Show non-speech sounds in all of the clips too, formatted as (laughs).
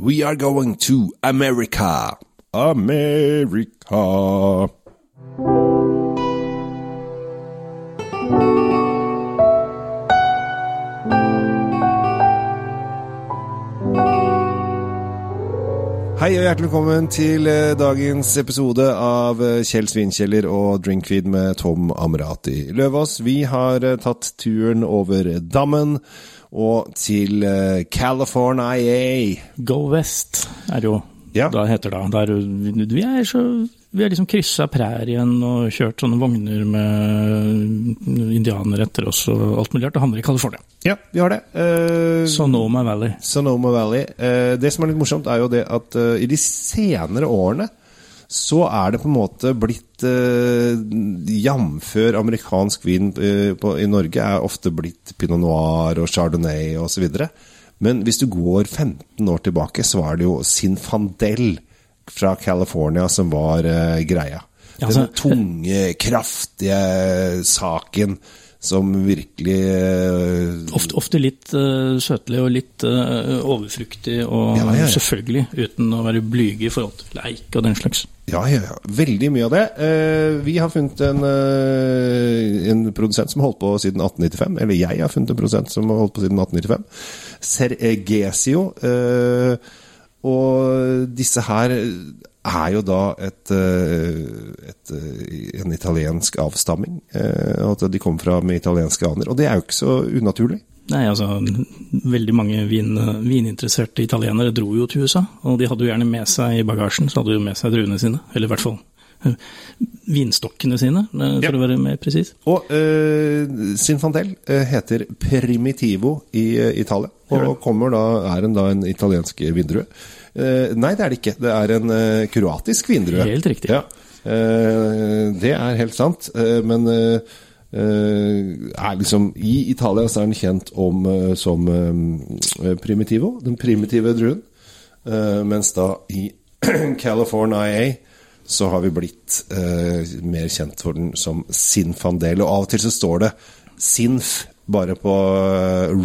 We are going to America. America. Hei og hjertelig velkommen til eh, dagens episode av eh, Kjell Svinkjeller og Drinkfeed med Tom Amrati Løvaas. Vi har eh, tatt turen over dammen og til California. Go West er jo Ja. da heter det. Der, vi er så vi har liksom kryssa prærien og kjørt sånne vogner med indianere etter oss og alt mulig rart. Det handler i California. Ja, vi har det. Uh, Sonoma Valley. Sonoma Valley. Uh, det som er litt morsomt, er jo det at uh, i de senere årene så er det på en måte blitt eh, Jamfør amerikansk vin eh, på, i Norge er ofte blitt pinot noir og chardonnay osv. Men hvis du går 15 år tilbake, så var det jo Sinfandel fra California som var eh, greia. Den altså- tunge, kraftige saken som virkelig uh, Ofte, ofte litt uh, søtlig og litt uh, overfruktig, og Ja, ja, ja. selvfølgelig uten å være blyge i forhold til leik og den slags. Ja, ja, ja. Veldig mye av det. Vi har funnet en, en produsent som har holdt på siden 1895. Eller jeg har funnet en produsent som har holdt på siden 1895. Sergesio. Og disse her er jo da et, eh, et, eh, en italiensk avstamming. Eh, at de kommer fra med italienske aner. Og det er jo ikke så unaturlig. Nei, altså, Veldig mange vin, vininteresserte italienere dro jo til USA, og de hadde jo gjerne med seg i bagasjen så hadde de jo med seg druene sine. Eller i hvert fall vinstokkene sine, for Ja. å være mer presis. Og uh, Sinfandel heter Primitivo i Italia. Og kommer da, er en, da en italiensk vindrue. Eh, nei, det er det ikke. Det er en eh, kroatisk vindrue. Helt riktig. Ja. Eh, det er helt sant. Men er liksom, i Italia så er den kjent om, som Primitivo, den primitive druen. Mens da i (clears throat) California så har vi blitt mer kjent for den som Sinfandel. Og av og til så står det Sinf bare på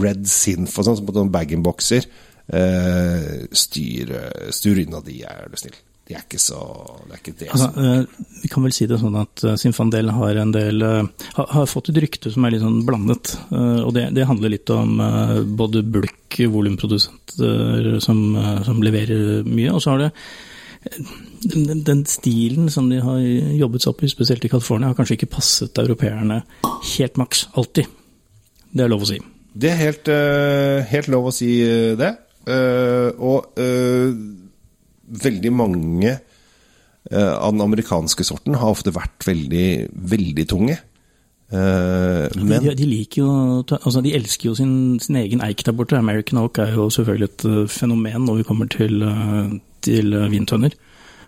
Red Sinf og sånn, som på noen bag-in-bokser. Eh, styr, styr unna de, er du snill. De er ikke så Det er ikke det Altså, som eh, vi kan vel si det sånn at uh, Sinfandel har en del eh, har, har fått et rykte som er litt sånn blandet. eh, og det, det handler litt om eh, både bulk volumprodusenter som, eh, som leverer mye, og så har det eh, den, den, stilen som de har jobbet seg opp i, spesielt i California, har kanskje ikke passet europeerne helt maks alltid. Det er lov å si. Det er helt, eh, helt lov å si eh, det. Eh, og eh, veldig mange eh, av den amerikanske sorten har ofte vært veldig, veldig tunge. Men de, de liker jo, altså de elsker jo sin, sin egen eik der borte. American Oak er jo selvfølgelig et fenomen når vi kommer til, til vintønner.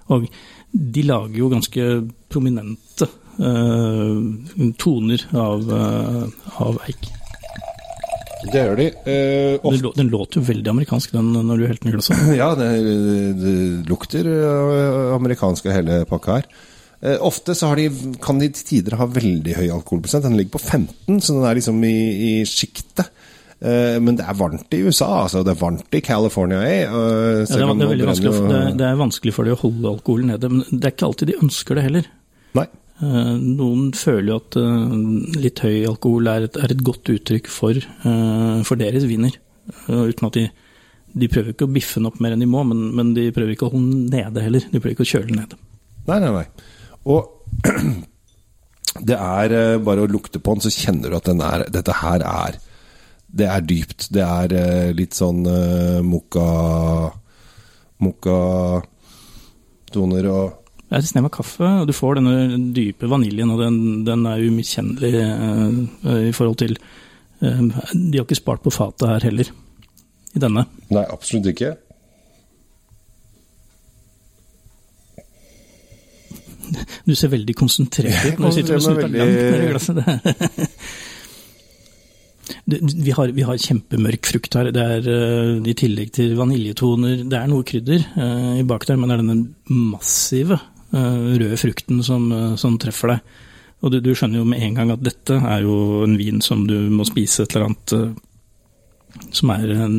Og de lager jo ganske prominente uh, toner av, uh, av eik. Det gjør de. Eh, Den, ofte, lå- den låter jo veldig amerikansk den når du helte den i glasset. (laughs) ja, det, det lukter eh, amerikansk av hele pakka her. Eh, ofte så har de, kan de til tider ha veldig høy alkoholprosent. Den ligger på 15, så den er liksom i, i sjiktet. Eh, men det er varmt i USA, altså. Det er varmt i California. Eh, Ja, det, er, det, er vanskelig, er- det er vanskelig for dem å holde alkoholen nede, men det er ikke alltid de ønsker det heller. Nei. Eh, Noen føler jo at eh, litt høy alkohol er et, er et godt uttrykk for, eh, for deres viner. Uten at de, de prøver ikke å biffe den opp mer enn de må, men, men de prøver ikke å holde den nede heller. De prøver ikke å kjøle den nede. Nei, nei, nei. Og (clears throat) det er bare å lukte på den, så kjenner du at den er, dette her er Det er dypt. Det er litt sånn uh, mokka Mokka-toner og Det er et snev av kaffe, og du får denne dype vaniljen, og den, den er umiskjennelig uh, i forhold til uh, De har ikke spart på fatet her heller, i denne. Nei, absolutt ikke. Du ser veldig konsentrert ut når du sitter og snutter veldig... langt ned i glasset. (laughs) Det, vi, har, vi har kjempemørk frukt her. Det er uh, I tillegg til vaniljetoner Det er noe krydder uh, i bak der, men det er denne massive røde frukten som, eh, som treffer deg. Og du, du skjønner jo med en gang at dette er jo en vin som du må spise et eller annet eh, som er en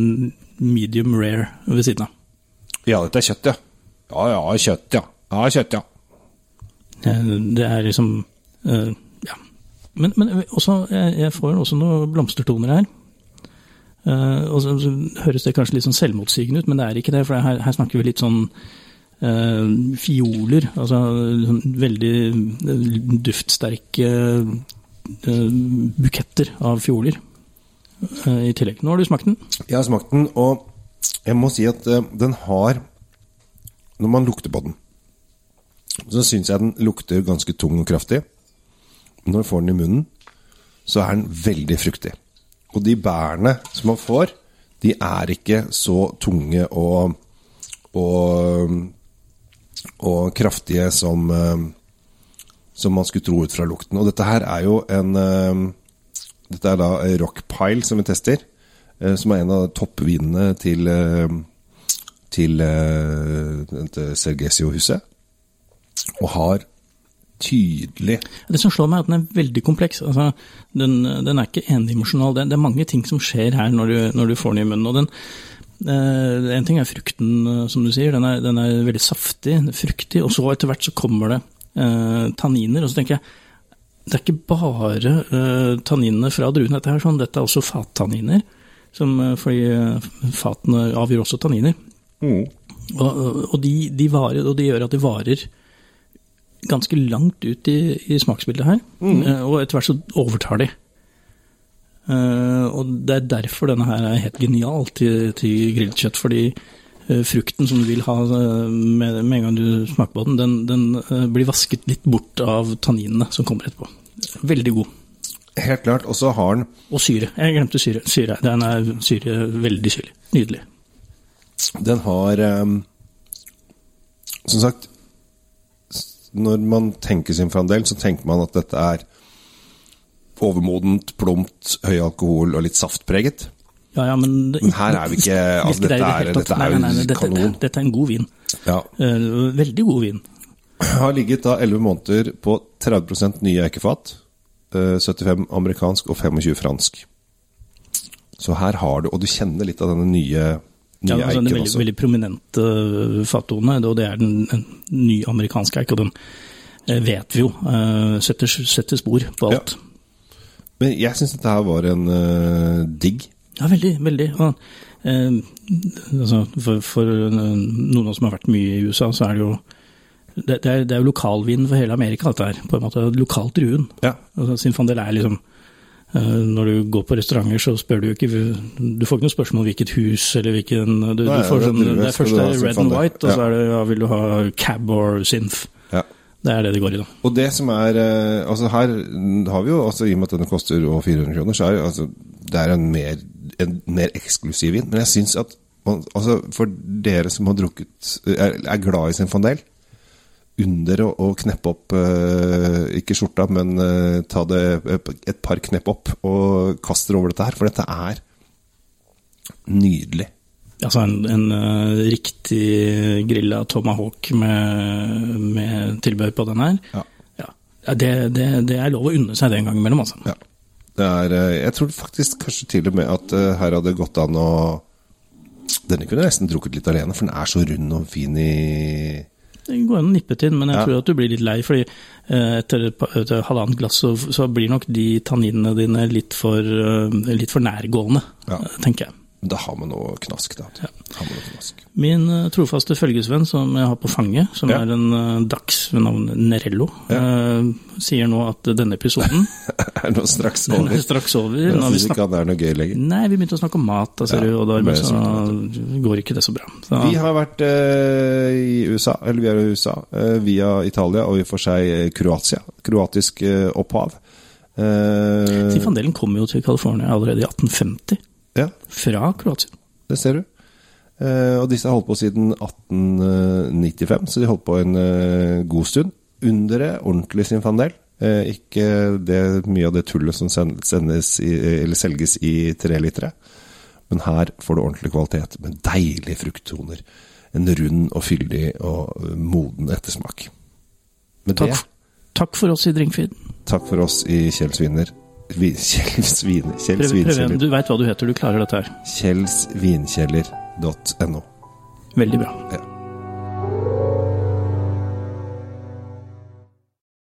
medium rare ved siden av. Ja, dette er kjøtt, ja. Ja ja, kjøtt, ja. Ja, kjøtt, ja. Eh, Det er liksom eh, Ja. Men, men også, jeg, får også noen blomstertoner her. Eh, og så, høres det kanskje litt sånn selvmotsigende ut, men det er ikke det. For her, her snakker vi litt sånn eh, fioler. Altså sånn veldig eh, duftsterke eh, buketter av fioler. eh, I tillegg. Nå har du smakt den. Jeg har smakt den, og jeg må si at eh, den har Når man lukter på den, så syns jeg den lukter ganske tung og kraftig. Når du får den i munnen, så er den veldig fruktig. Og de bærene som man får, de er ikke så tunge og og, og kraftige som eh, som man skulle tro ut fra lukten. Og dette her er jo en eh, Dette er da Rockpile som vi tester, eh, som er en av toppvinene til til, til Sergesio-huset. Og har tydelig Det som slår meg, er at den er veldig kompleks. Altså, den, den er ikke endimensjonal. Det, det er mange ting som skjer her når du, når du får den i munnen. og den En ting er frukten, eh, som du sier. Den er, den er veldig saftig, fruktig. Og så etter hvert så kommer det eh, tanniner. Og så tenker jeg det er ikke bare eh, tanninene fra druene. Dette, her, sånn, dette er også fattanniner. Som, eh, fordi eh, fatene avgjør også tanniner. Og, og, de, de varer, og de, gjør at de varer ganske langt ut i, i smaksbildet her. Mm. Og etter hvert så overtar de. Eh, og det er derfor denne her er helt genial til, til grilled kjøtt. Fordi eh, frukten som du vil ha eh, med, med en gang du smaker på den, den, den blir vasket litt bort av tanninene som kommer etterpå. Veldig god. Helt klart. Og så har den Og syre. Jeg glemte syre. syre. Den er syre veldig syrlig. Nydelig. Den har um, Som sagt Når man tenker sin fremdel så tenker man at dette er overmodent, plumpt, høy alkohol og litt saftpreget. Ja, ja, men, Men her er vi ikke altså, Dette er, dette er jo nei, nei, dette, kanon. Dette er en god vin. Ja. Eh, veldig god vin. (clears throat) Har ligget da 11 måneder på 30 nye eikefat. eh, 75 amerikansk og 25 fransk. Så her har du Og du kjenner litt av denne nye, nye Ja, altså, eiken en veldig, også. veldig prominente fatone, fattone, og det er den nye amerikanske eik, og den eh, vet vi jo eh, setter, setter spor på alt. Men jeg syns dette her var en uh, digg. Ja, veldig, veldig. Ja. eh, altså, for, for eh, noen av oss som har vært mye i USA, så er det jo det, det, er, det er jo lokalvin for hele Amerika, dette her. På en måte lokalt druen. Ja. Altså, Sinfandel er liksom eh, Når du går på restauranter, så spør du ikke Du får ikke noe spørsmål om hvilket hus eller hvilken du, Nei, du får det sånn, Det er først det er red and white, og så er det ja, vil du ha cab or synth. Det er det det går i, da. Og det som er eh, Altså her har vi jo, altså i og med at denne koster over 400 kroner, så er altså, det er en mer, en mer eksklusiv vin. Men jeg syns at man, altså for dere som har drukket er, er glad i sin fandel under å, å kneppe opp eh, Ikke skjorta, men eh, ta det et par knepp opp og kaste over dette her. For dette er nydelig. Altså en, en uh, riktig grilla tomahawk med, med tilbehør på den her. Ja. Ja, det, det, det er lov å unne seg det en gang imellom, altså. Ja. Det er, eh, jeg tror faktisk kanskje til og med at uh, her hadde det gått an å Denne kunne jeg nesten drukket litt alene, for den er så rund og fin i Det går an å nippe til, men jeg Ja. tror at du blir litt lei, fordi etter, etter halvannet glass så, så blir nok de tanninene dine litt for, litt for nærgående, Ja. tenker jeg. Men da har man noe knask, da. Man noe knask. Min uh, trofaste følgesvenn som jeg har på fanget, som Ja. er en uh, dachs ved navn Nerello, eh, sier nå at denne episoden (laughs) er nå straks den over. er straks over. Jeg syns ikke han er noe gøy lenger. Nei, vi begynte å snakke om mat, Ja, du, og da ble så går ikke det så bra. Så, Vi har vært i USA, eller vi er i USA, via Italia og i og for seg Kroatia. Kroatisk opphav. Uh, Zinfandelen kom jo til California allerede i 1850, ja, fra Kroatia. det ser du. Eh, og disse har holdt på siden 1895, så de holdt på en eh, god stund. Underet ordentlig Zinfandel. Eh, ikke det, mye av det tullet som sen- sendes i, eller selges i trelitere. Men her får du ordentlig kvalitet med deilige frukttoner. En rund og fyldig og moden ettersmak. Med Takk, det, takk for oss i Drinkfeed. takk for oss i Kjells Viner. Vi- (laughs) Kjells Kjell Svinkjeller. Du veit hva du heter, du klarer dette her. Kjellsvinkjeller.no. Veldig bra. Ja.